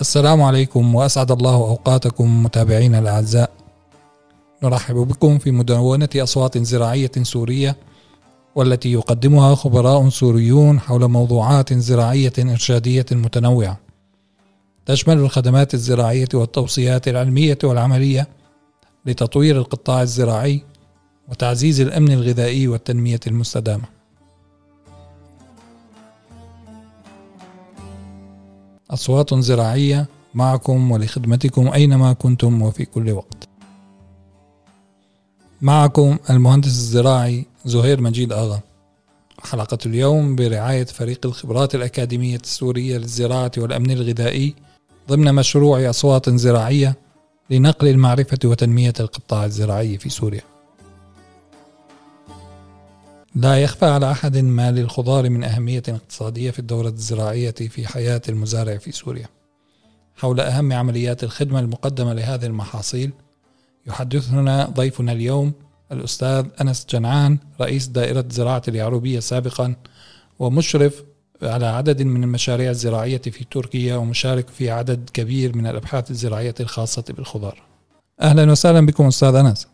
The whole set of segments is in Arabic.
السلام عليكم وأسعد الله أوقاتكم متابعينا الأعزاء. نرحب بكم في مدونة أصوات زراعية سورية والتي يقدمها خبراء سوريون حول موضوعات زراعية إرشادية متنوعة. تشمل الخدمات الزراعية والتوصيات العلمية والعملية لتطوير القطاع الزراعي وتعزيز الأمن الغذائي والتنمية المستدامة. أصوات زراعية معكم ولخدمتكم أينما كنتم وفي كل وقت. معكم المهندس الزراعي زهير مجيد آغا. حلقة اليوم برعاية فريق الخبرات الأكاديمية السورية للزراعة والأمن الغذائي ضمن مشروع أصوات زراعية لنقل المعرفة وتنمية القطاع الزراعي في سوريا. لا يخفى على أحد ما للخضار من أهمية اقتصادية في الدورة الزراعية في حياة المزارع في سوريا. حول أهم عمليات الخدمة المقدمة لهذه المحاصيل يحدثنا ضيفنا اليوم الأستاذ أنس جنعان رئيس دائرة زراعة اليعروبية سابقا ومشرف على عدد من المشاريع الزراعية في تركيا ومشارك في عدد كبير من الأبحاث الزراعية الخاصة بالخضار. أهلا وسهلا بكم أستاذ أنس.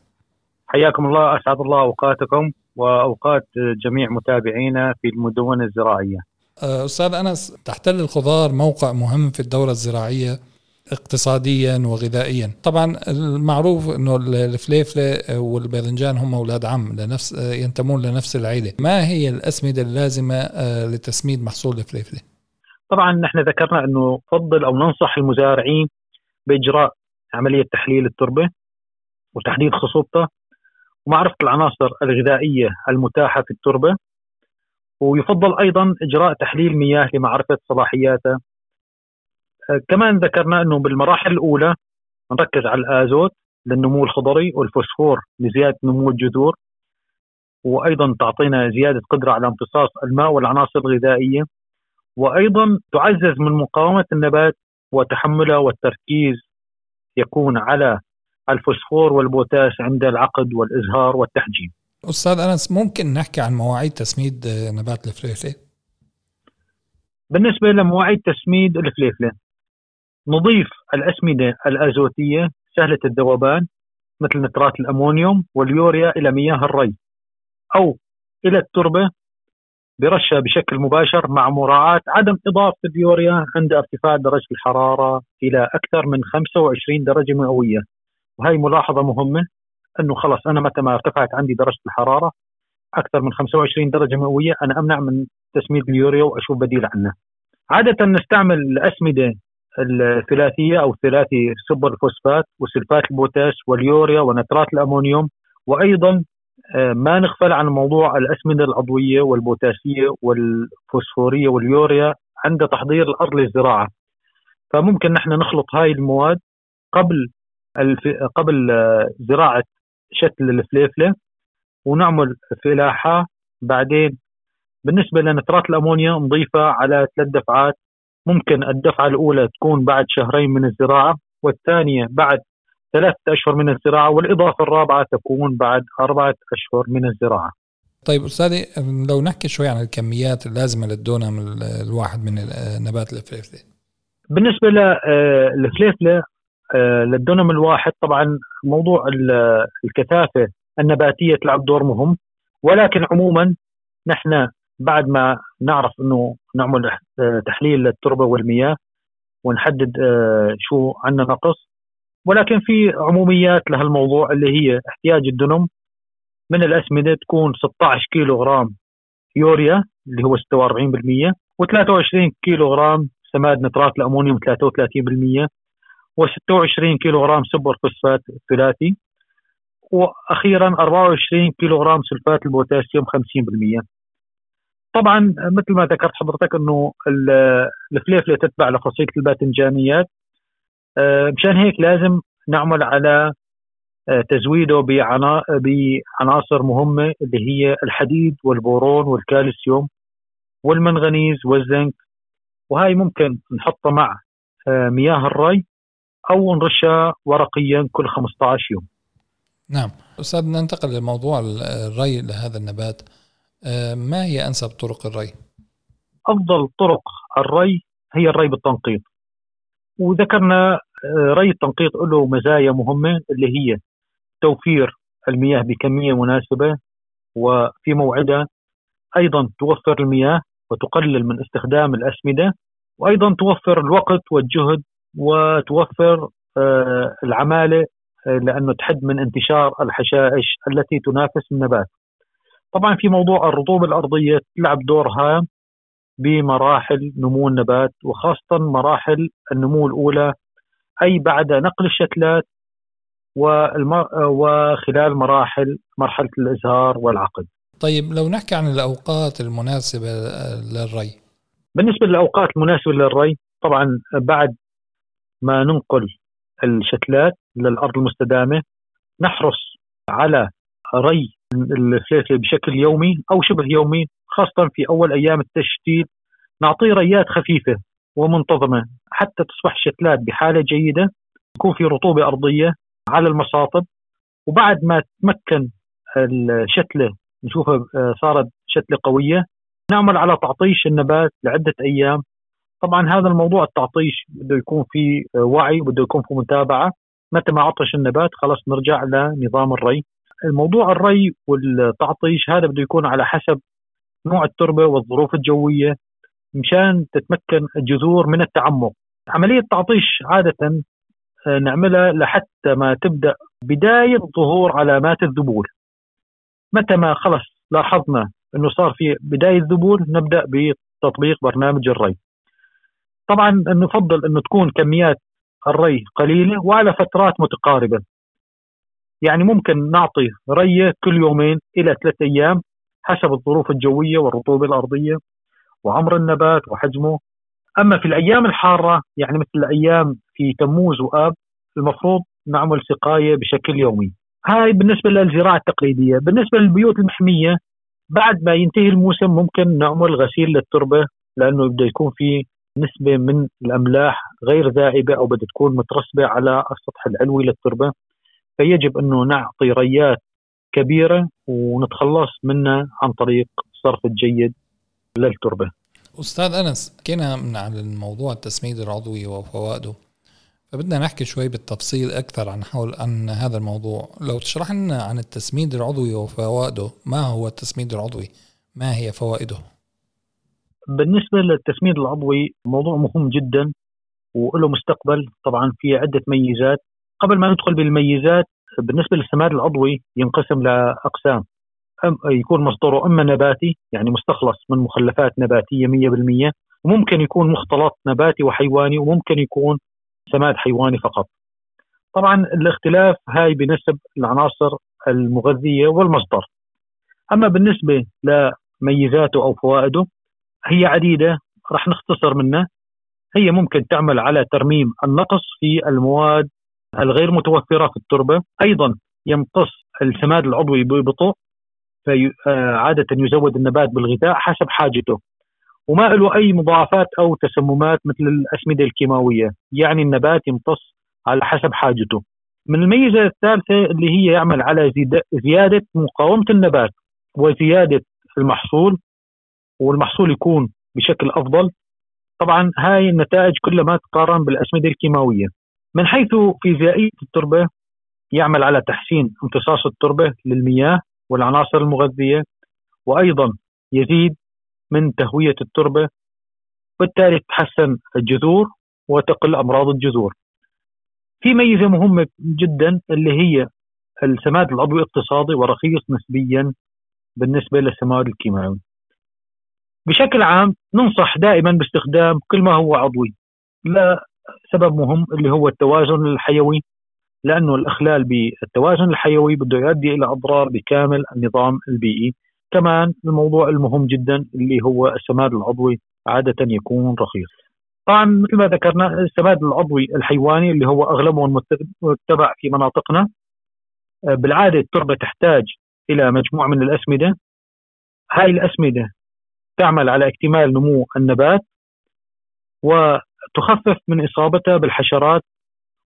حياكم الله أسعد الله أوقاتكم. وأوقات جميع متابعينا في المدونة الزراعية. أستاذ أنس تحتل الخضار موقع مهم في الدورة الزراعية اقتصاديا وغذائيا. طبعا المعروف إنه الفليفلة والباذنجان هم أولاد عم لنفس ينتمون لنفس العيلة. ما هي الأسمدة اللازمة آه، لتسميد محصول الفليفلة؟ طبعا نحن ذكرنا إنه نفضل أو ننصح المزارعين بإجراء عملية تحليل التربة وتحديد خصوبته ومعرفه العناصر الغذائية المتاحة في التربة ويفضل أيضا إجراء تحليل مياه لمعرفة صلاحياتها آه، كمان ذكرنا إنه بالمراحل الأولى نركز على الآزوت للنمو الخضري والفوسفور لزيادة نمو الجذور وأيضا تعطينا زيادة قدرة على امتصاص الماء والعناصر الغذائية. وأيضا تعزز من مقاومة النبات وتحمله والتركيز يكون على الفوسفور والبوتاس عند العقد والإزهار والتحجيم. أستاذ أنس ممكن نحكي عن مواعيد تسميد نبات الفليفله؟ بالنسبة لمواعيد تسميد الفليفله نضيف الأسمدة الأزوتية سهلة الذوبان مثل نترات الأمونيوم واليوريا إلى مياه الري أو إلى التربة برشة بشكل مباشر مع مراعاة عدم إضافة اليوريا عند ارتفاع درجة الحرارة إلى أكثر من 25 درجة مئوية وهي ملاحظة مهمة أنه خلص أنا متى ما ارتفعت عندي درجة الحرارة أكثر من 25 درجة مئوية أنا أمنع من تسميد اليوريا وأشوف بديل عنه عادة نستعمل الأسمدة الثلاثية أو الثلاثي سوبر الفوسفات وسلفات البوتاس واليوريا ونترات الأمونيوم وأيضا آه، ما نغفل عن موضوع الأسمدة العضوية والبوتاسية والفوسفورية واليوريا عند تحضير الأرض للزراعة فممكن نحن نخلط هاي المواد قبل. قبل آه، زراعة شتل الفليفلة ونعمل فلاحه بعدين بالنسبة لنترات الأمونيا نضيفها على ثلاث دفعات. ممكن الدفعة الأولى تكون بعد شهرين من الزراعة والثانية بعد ثلاثة أشهر من الزراعة والإضافة الرابعة تكون بعد أربعة أشهر من الزراعة. طيب أستاذي لو نحكي شوي عن الكميات اللازمة للدونم الواحد من نبات الفليفلة. بالنسبة للفليفلة آه، للدونم الواحد طبعا موضوع الكثافة النباتية تلعب دور مهم. ولكن عموما نحن بعد ما نعرف إنه نعمل آه، تحليل للتربة والمياه ونحدد آه، شو عندنا نقص ولكن في عموميات لهالموضوع اللي هي احتياج الدنم من الأسمدة تكون 16 كيلو غرام يوريا اللي هو 46% و23 كيلو غرام سماد نترات الامونيوم 33% و26 كيلو غرام سوبر فوسفات ثلاثي وأخيرا 24 كيلو غرام سلفات البوتاسيوم 50% طبعا مثل ما ذكرت حضرتك إنه الفليفله تتبع لخاصية الباذنجانيات. آه، مشان هيك لازم نعمل على آه، تزويده بعناصر مهمة اللي هي الحديد والبورون والكالسيوم والمنغنيز والزنك. وهي ممكن نحطها مع آه، مياه الري. أو نرشها ورقيا كل 15 يوم. نعم، أستاذ ننتقل لموضوع الري لهذا النبات. آه، ما هي أنسب طرق الري؟ أفضل طرق الري هي الري بالتنقيط وذكرنا آه، ري التنقيط له مزايا مهمة اللي هي توفير المياه بكمية مناسبة وفي موعدها أيضا توفر المياه وتقلل من استخدام الأسمدة وأيضا توفر الوقت والجهد وتوفر آه، العمالة آه، لأنه تحد من انتشار الحشائش التي تنافس النبات. طبعا في موضوع الرطوبة الأرضية تلعب دور هام بمراحل نمو النبات وخاصة مراحل النمو الأولى أي بعد نقل الشتلات وخلال مراحل مرحلة الإزهار والعقد. طيب لو نحكي عن الأوقات المناسبة للري. بالنسبة للأوقات المناسبة للري طبعا بعد ما ننقل الشتلات للأرض المستدامة نحرص على ري الفليفله بشكل يومي أو شبه يومي خاصة في أول أيام التشتيت. نعطيه ريات خفيفة ومنتظمة حتى تصبح الشتلات بحالة جيدة يكون في رطوبة أرضية على المصاطب. وبعد ما تمكن الشتلة نشوفها آه، صارت شتلة قوية نعمل على تعطيش النبات لعدة أيام. طبعا هذا الموضوع التعطيش بده يكون في وعي بده يكون في متابعة. متى ما عطش النبات خلاص نرجع لنظام الري. الموضوع الري والتعطيش هذا بده يكون على حسب نوع التربة والظروف الجوية مشان تتمكن الجذور من التعمق. عملية التعطيش عادة آه، نعملها لحتى ما تبدأ بداية ظهور علامات الذبول. متى ما خلص لاحظنا إنه صار في بداية ذبول نبدأ بتطبيق برنامج الري. طبعا نفضل انه تكون كميات الري قليلة وعلى فترات متقاربة. يعني ممكن نعطي ريه كل يومين إلى ثلاث أيام حسب الظروف الجوية والرطوبة الأرضية وعمر النبات وحجمه. أما في الأيام الحارة يعني مثل الأيام في تموز وآب المفروض نعمل سقاية بشكل يومي. هاي بالنسبة للزراعة التقليدية. بالنسبة للبيوت المحمية بعد ما ينتهي الموسم ممكن نعمل غسيل للتربة لأنه بده يكون في نسبة من الأملاح غير ذائبة أو بدها تكون مترسبة على السطح العلوي للتربة. فيجب إنه نعطي ريات كبيرة ونتخلص منها عن طريق الصرف الجيد للتربة. أستاذ أنس حكينا من عن الموضوع التسميد العضوي وفوائده فبدنا نحكي شوي بالتفصيل أكثر عن حول عن هذا الموضوع. لو تشرح لنا عن التسميد العضوي وفوائده ما هو التسميد العضوي؟ ما هي فوائده؟ بالنسبة للتسميد العضوي موضوع مهم جدا وله مستقبل طبعا في عدة ميزات قبل ما ندخل بالميزات بالنسبة للسماد العضوي ينقسم لأقسام يكون مصدره أما نباتي يعني مستخلص من مخلفات نباتية 100% وممكن يكون مختلط نباتي وحيواني وممكن يكون سماد حيواني فقط. طبعا الاختلاف هاي بنسب العناصر المغذية والمصدر. أما بالنسبة لميزاته أو فوائده هي عديدة راح نختصر منها. هي ممكن تعمل على ترميم النقص في المواد الغير متوفرة في التربة. أيضا يمتص السماد العضوي ببطء فعادة يزود النبات بالغذاء حسب حاجته. وما له أي مضاعفات أو تسممات مثل الأسمدة الكيماوية. يعني النبات يمتص على حسب حاجته. من الميزة الثالثة اللي هي يعمل على زيادة مقاومة النبات وزيادة المحصول والمحصول يكون بشكل أفضل. طبعا هاي النتائج كلها تقارن بالأسمدة الكيماوية. من حيث فيزيائية التربة يعمل على تحسين امتصاص التربة للمياه والعناصر المغذية وأيضا يزيد من تهوية التربة وبالتالي تتحسن الجذور وتقل أمراض الجذور. في ميزة مهمة جدا اللي هي السماد العضوي اقتصادي ورخيص نسبيا بالنسبة للسماد الكيماوي. بشكل عام ننصح دائما باستخدام كل ما هو عضوي. لا سبب مهم اللي هو التوازن الحيوي لأنه الأخلال بالتوازن الحيوي بده يؤدي إلى أضرار بكامل النظام البيئي. كمان الموضوع المهم جدا اللي هو السماد العضوي عادة يكون رخيص. طبعا مثل ما ذكرنا السماد العضوي الحيواني اللي هو أغلبه متبع في مناطقنا بالعادة التربة تحتاج إلى مجموعة من الأسمدة. هاي الأسمدة تعمل على اكتمال نمو النبات و تخفف من إصابتها بالحشرات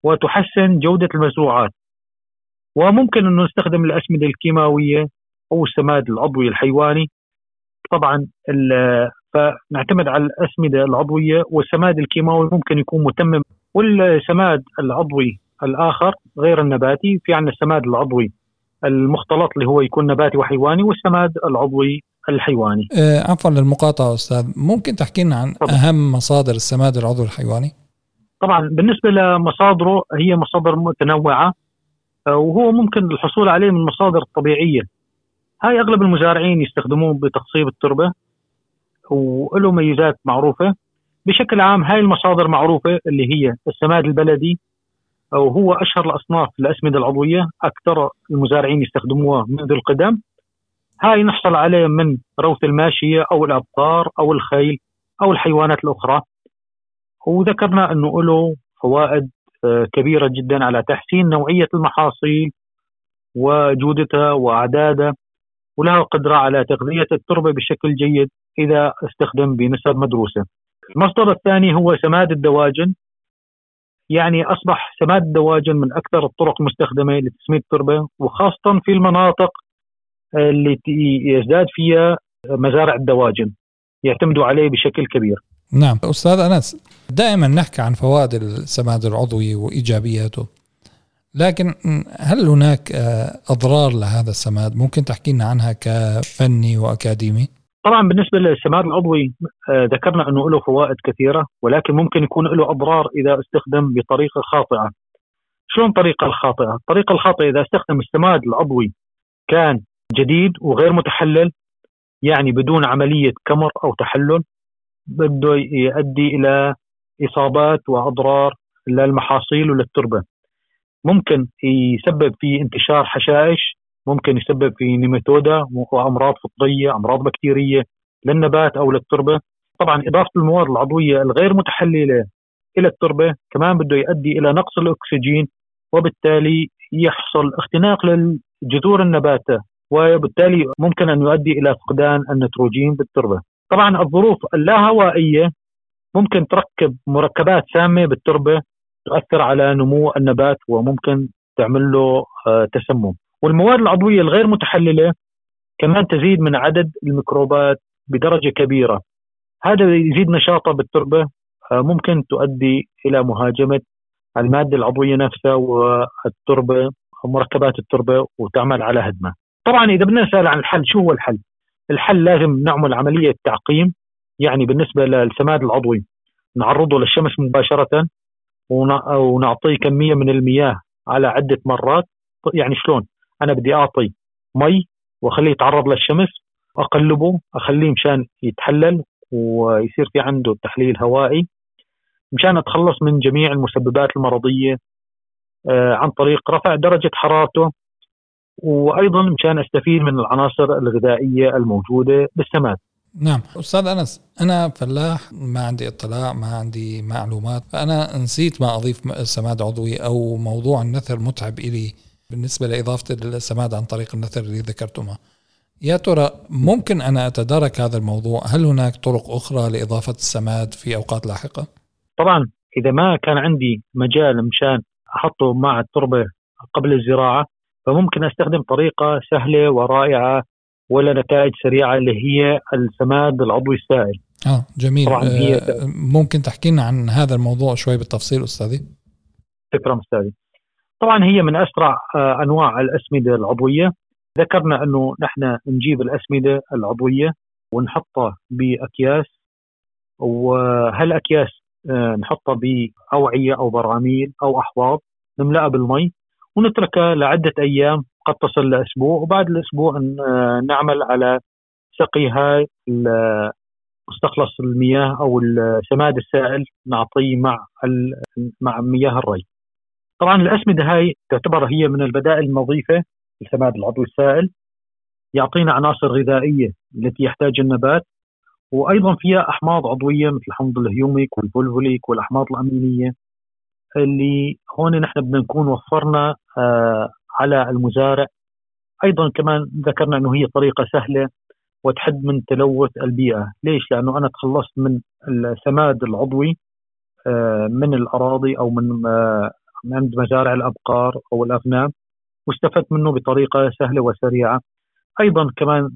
وتحسن جودة المزروعات. وممكن انه نستخدم الأسمدة الكيماوية أو السماد العضوي الحيواني. طبعا فنعتمد على الأسمدة العضوية والسماد الكيماوي ممكن يكون متمم والسماد العضوي الآخر غير النباتي في عندنا السماد العضوي المختلط اللي هو يكون نباتي وحيواني والسماد العضوي الحيواني. آه عفوا للمقاطعة أستاذ، ممكن تحكي لنا عن طبعا. أهم مصادر السماد العضوي الحيواني؟ طبعا بالنسبة لمصادره هي مصادر متنوعة آه، وهو ممكن الحصول عليه من مصادر طبيعية. هاي أغلب المزارعين يستخدموه بتقصيب التربة وله ميزات معروفة بشكل عام هاي المصادر معروفة اللي هي السماد البلدي وهو أشهر الأصناف الاسمده العضوية أكثر المزارعين يستخدموها منذ القدم هاي نحصل عليه من روث الماشية أو الابقار أو الخيل أو الحيوانات الأخرى وذكرنا إنه له فوائد آه، كبيرة جدا على تحسين نوعية المحاصيل وجودتها وأعدادها ولها قدرة على تغذية التربة بشكل جيد إذا استخدم بنسب مدروسة. المصدر الثاني هو سماد الدواجن يعني أصبح سماد الدواجن من أكثر الطرق المستخدمه لتسميد التربة وخاصة في المناطق اللي يزداد فيها مزارع الدواجن يعتمدوا عليه بشكل كبير. نعم أستاذ أنس دائما نحكي عن فوائد السماد العضوي وإيجابياته لكن هل هناك أضرار لهذا السماد ممكن تحكي لنا عنها كفني وأكاديمي؟ طبعا بالنسبة للسماد العضوي آه، ذكرنا أنه له فوائد كثيرة ولكن ممكن يكون له أضرار إذا استخدم بطريقة خاطئة. شلون الطريقة الخاطئة؟ الطريقة الخاطئة إذا استخدم السماد العضوي كان جديد وغير متحلل يعني بدون عملية كمر أو تحلل بده يؤدي إلى إصابات وأضرار للمحاصيل وللتربة. ممكن يسبب في انتشار حشائش ممكن يسبب في نيماتودا وأمراض فطرية أمراض بكتيرية للنبات أو للتربة طبعا إضافة المواد العضوية الغير متحللة إلى التربة كمان بده يؤدي إلى نقص الأكسجين وبالتالي يحصل اختناق للجذور النباتة وبالتالي ممكن أن يؤدي إلى فقدان النيتروجين بالتربة. طبعا الظروف اللاهوائية ممكن تركب مركبات سامة بالتربة تؤثر على نمو النبات وممكن تعمل له آه، تسمم. والمواد العضوية الغير متحللة كمان تزيد من عدد الميكروبات بدرجة كبيرة هذا يزيد نشاطه بالتربة آه، ممكن تؤدي إلى مهاجمة المادة العضوية نفسها والتربة مركبات التربة وتعمل على هدمها. طبعا إذا بدنا نسأل عن الحل شو هو الحل؟ الحل لازم نعمل عملية تعقيم يعني بالنسبة للسماد العضوي نعرضه للشمس مباشرة ونعطيه كمية من المياه على عدة مرات يعني شلون؟ أنا بدي أعطي مي وأخليه يتعرض للشمس أقلبه أخليه مشان يتحلل ويصير في عنده تحليل هوائي مشان أتخلص من جميع المسببات المرضية آه، عن طريق رفع درجة حرارته وأيضا مشان أستفيد من العناصر الغذائية الموجودة بالسماد. نعم أستاذ أنس أنا فلاح ما عندي اطلاع ما عندي معلومات فأنا نسيت ما أضيف سماد عضوي أو موضوع النثر متعب إلي بالنسبة لإضافة السماد عن طريق النثر اللي ذكرتمها يا ترى ممكن أنا أتدارك هذا الموضوع هل هناك طرق أخرى لإضافة السماد في أوقات لاحقة؟ طبعا إذا ما كان عندي مجال مشان أحطه مع التربة قبل الزراعة فممكن أستخدم طريقة سهلة ورائعة ولا نتائج سريعة اللي هي السماد العضوي السائل. آه جميل. آه ممكن تحكي لنا عن هذا الموضوع شوي بالتفصيل أستاذي؟ شكرا أستاذي. طبعا هي من أسرع آه، أنواع الأسمدة العضوية. ذكرنا أنه نحن نجيب الأسمدة العضوية ونحطها بأكياس وهالأكياس آه، نحطها بأوعية أو براميل أو أحواض نملأها بالمي. ونتركها لعدة أيام قد تصل لأسبوع وبعد الأسبوع آه، نعمل على سقي هاي مستخلص المياه أو السماد السائل نعطيه مع مع مياه الري. طبعا الأسمدة هاي تعتبر هي من البدائل النظيفة للسماد العضوي السائل يعطينا عناصر غذائية التي يحتاج النبات وأيضا فيها أحماض عضوية مثل حمض الهيوميك والفولفوليك والأحماض الأمينية اللي هون نحن بدنا نكون وفرنا آه على المزارع أيضا كمان ذكرنا إنه هي طريقة سهلة وتحد من تلوث البيئة، ليش؟ لأنه أنا تخلصت من السماد العضوي آه من الأراضي أو من آه عند مزارع الأبقار أو الأغنام واستفدت منه بطريقة سهلة وسريعة. أيضا كمان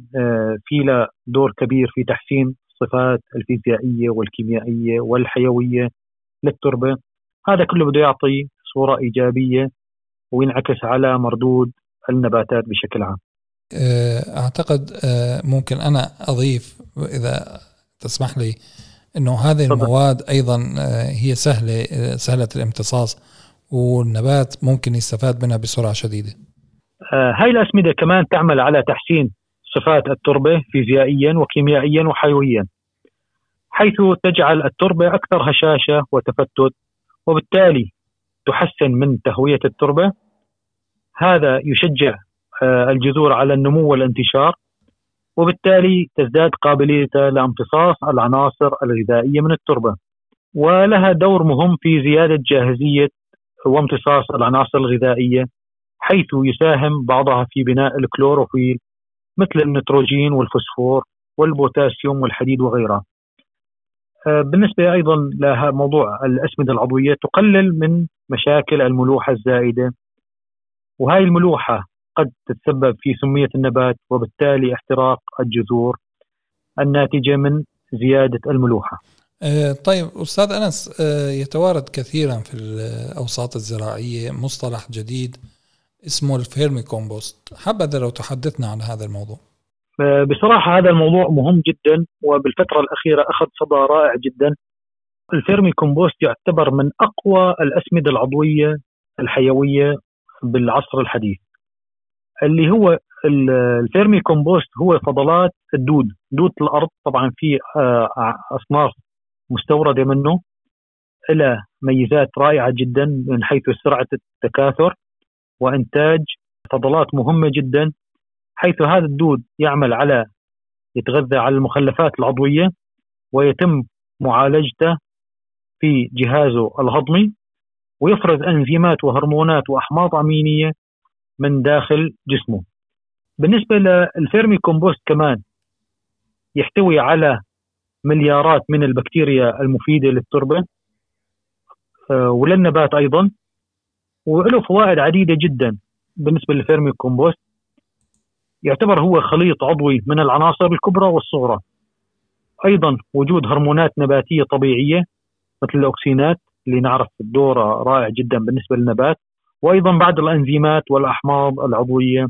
في له دور كبير في تحسين الصفات الفيزيائية والكيميائية والحيوية للتربة هذا كله بده يعطي صورة إيجابية وينعكس على مردود النباتات بشكل عام. آه، أعتقد آه، ممكن أنا أضيف إذا تسمح لي أنه هذه المواد أيضا آه، هي سهلة سهلة الامتصاص والنبات ممكن يستفاد منها بسرعة شديدة. هاي الأسمدة كمان تعمل على تحسين صفات التربة فيزيائيا وكيميائيا وحيويا حيث تجعل التربة أكثر هشاشة وتفتت وبالتالي تحسن من تهوية التربة. هذا يشجع آه، الجذور على النمو والانتشار وبالتالي تزداد قابليتها لامتصاص العناصر الغذائية من التربة. ولها دور مهم في زيادة جاهزية وامتصاص العناصر الغذائية حيث يساهم بعضها في بناء الكلوروفيل مثل النيتروجين والفوسفور والبوتاسيوم والحديد وغيرها. بالنسبة أيضا لموضوع الأسمدة العضوية تقلل من مشاكل الملوحة الزائدة. وهي الملوحة قد تتسبب في سمية النبات وبالتالي احتراق الجذور الناتجة من زيادة الملوحة. آه، طيب أستاذ أنس آه، يتوارد كثيرا في الأوساط الزراعية مصطلح جديد اسمه ال vermicompost حبذا لو تحدثنا عن هذا الموضوع. بصراحة هذا الموضوع مهم جدا وبالفترة الأخيرة أخذ صدى رائع جدا. ال vermicompost يعتبر من أقوى الأسمدة العضوية الحيوية بالعصر الحديث. اللي هو ال vermicompost هو فضلات الدود دود الأرض. طبعا في آه، أصناف مستوردة منه إله ميزات رائعة جدا من حيث سرعة التكاثر وإنتاج. فضلات مهمة جدا. حيث هذا الدود يعمل على يتغذى على المخلفات العضوية ويتم معالجته في جهازه الهضمي ويفرز أنزيمات وهرمونات وأحماض أمينية من داخل جسمه. بالنسبة لل vermicompost كمان يحتوي على مليارات من البكتيريا المفيدة للتربة آه، وللنبات أيضا وله فوائد عديدة جدا بالنسبة لل vermicompost يعتبر هو خليط عضوي من العناصر الكبرى والصغرى أيضا وجود هرمونات نباتية طبيعية مثل الأكسينات اللي نعرف دوره رائع جدا بالنسبة للنبات وأيضا بعض الأنزيمات والأحماض العضوية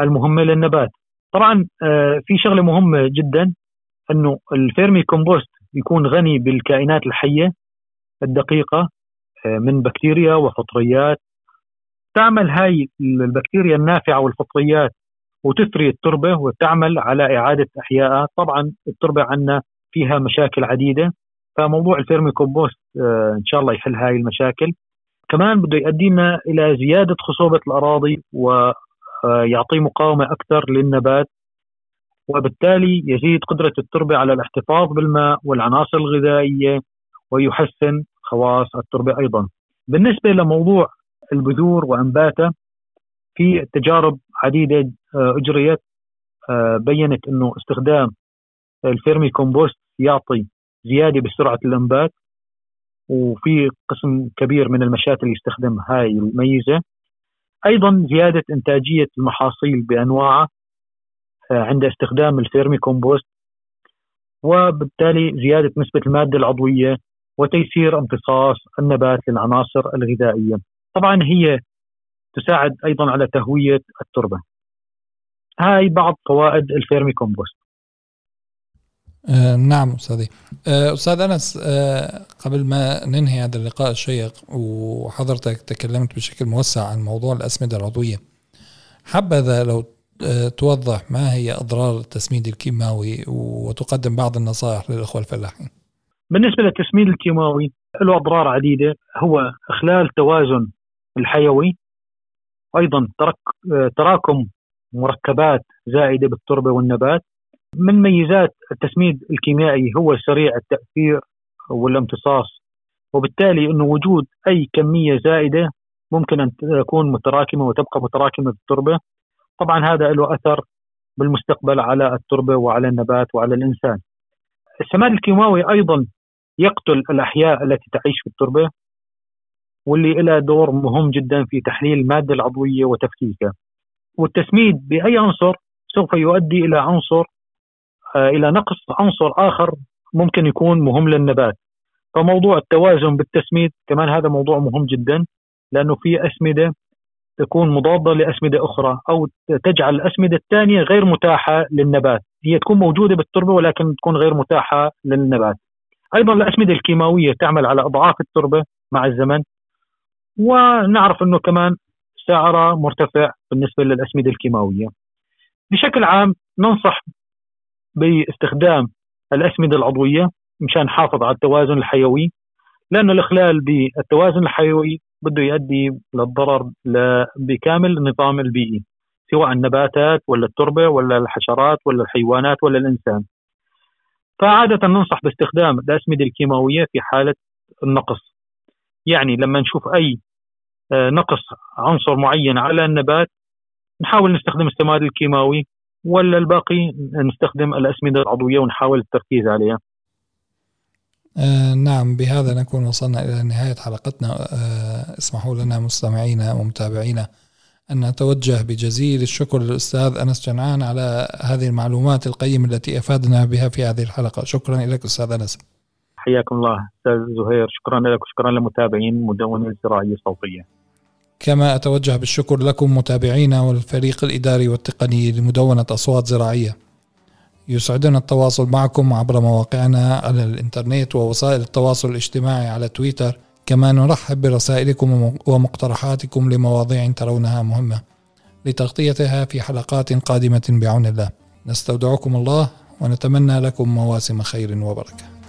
المهمة للنبات. طبعا آه، في شغلة مهمة جدا أنه ال vermicompost يكون غني بالكائنات الحية الدقيقة آه، من بكتيريا وفطريات تعمل هاي البكتيريا النافعة والفطريات وتثري التربة وتعمل على إعادة احيائها، طبعا التربة عندنا فيها مشاكل عديدة فموضوع ال vermicompost آه، إن شاء الله يحل هاي المشاكل. كمان بده يؤدينا إلى زيادة خصوبة الأراضي ويعطي آه، مقاومة أكثر للنبات. وبالتالي يزيد قدرة التربة على الاحتفاظ بالماء والعناصر الغذائية ويحسن خواص التربة أيضا. بالنسبة لموضوع البذور وانباتها في تجارب عديده آه، أجريت بينت إنه استخدام ال vermicompost يعطي زيادة بسرعة الانبات وفي قسم كبير من المشاتل اللي يستخدم هاي الميزة أيضا زيادة إنتاجية المحاصيل بأنواعها آه، عند استخدام ال vermicompost وبالتالي زيادة نسبة المادة العضوية وتيسير امتصاص النبات للعناصر الغذائية. طبعا هي تساعد أيضا على تهوية التربة. هاي بعض فوائد ال vermicompost. آه نعم أستاذي آه أستاذ أنس آه قبل ما ننهي هذا اللقاء الشيق وحضرتك تكلمت بشكل موسع عن موضوع الأسمدة العضوية حبذا لو آه توضح ما هي أضرار التسميد الكيماوي وتقدم بعض النصائح للأخوة الفلاحين بالنسبة للتسميد الكيماوي له أضرار عديدة هو إخلال توازن الحيوي أيضا ترك تراكم مركبات زائدة بالتربة والنبات. من ميزات التسميد الكيميائي هو سريع التأثير والامتصاص وبالتالي أنه وجود أي كمية زائدة ممكن أن تكون متراكمة وتبقى متراكمة في التربة. طبعا هذا له أثر بالمستقبل على التربة وعلى النبات وعلى الإنسان. السماد الكيماوي أيضا يقتل الأحياء التي تعيش في التربة. واللي لها دور مهم جدا في تحليل المادة العضوية وتفكيكها. والتسميد بأي عنصر سوف يؤدي إلى عنصر آه، إلى نقص عنصر آخر ممكن يكون مهم للنبات. فموضوع التوازن بالتسميد كمان هذا موضوع مهم جدا لأنه في أسمدة تكون مضادة لأسمدة أخرى أو تجعل الأسمدة الثانية غير متاحة للنبات، هي تكون موجودة بالتربة ولكن تكون غير متاحة للنبات. أيضا الأسمدة الكيماوية تعمل على أضعاف التربة مع الزمن. ونعرف إنه كمان سعرها مرتفع بالنسبة للأسمدة الكيماوية. بشكل عام ننصح باستخدام الأسمدة العضوية مشان نحافظ على التوازن الحيوي لأنه الإخلال بالتوازن الحيوي بده يؤدي للضرر بكامل النظام البيئي سواء النباتات ولا التربة ولا الحشرات ولا الحيوانات ولا الإنسان. فعادة ننصح باستخدام الأسمدة الكيماوية في حالة النقص. يعني لما نشوف آه، نقص عنصر معين على النبات. نحاول نستخدم السماد الكيماوي ولا الباقي نستخدم الأسمدة العضوية ونحاول التركيز عليها. آه نعم بهذا نكون وصلنا إلى نهاية حلقتنا. آه اسمحوا لنا مستمعينا ومتابعينا أن نتوجه بجزيل الشكر للأستاذ أنس جنعان على هذه المعلومات القيمة التي أفادنا بها في هذه الحلقة. شكرا لك أستاذ أنس. حياكم الله أستاذ زهير. شكرا لك وشكرا للمتابعين مدونة الزراعية الصوتية. كما أتوجه بالشكر لكم متابعينا والفريق الإداري والتقني لمدونة أصوات زراعية. يسعدنا التواصل معكم عبر مواقعنا على الإنترنت ووسائل التواصل الاجتماعي على تويتر كما نرحب برسائلكم ومقترحاتكم لمواضيع ترونها مهمة. لتغطيتها في حلقات قادمة بعون الله. نستودعكم الله ونتمنى لكم مواسم خير وبركة.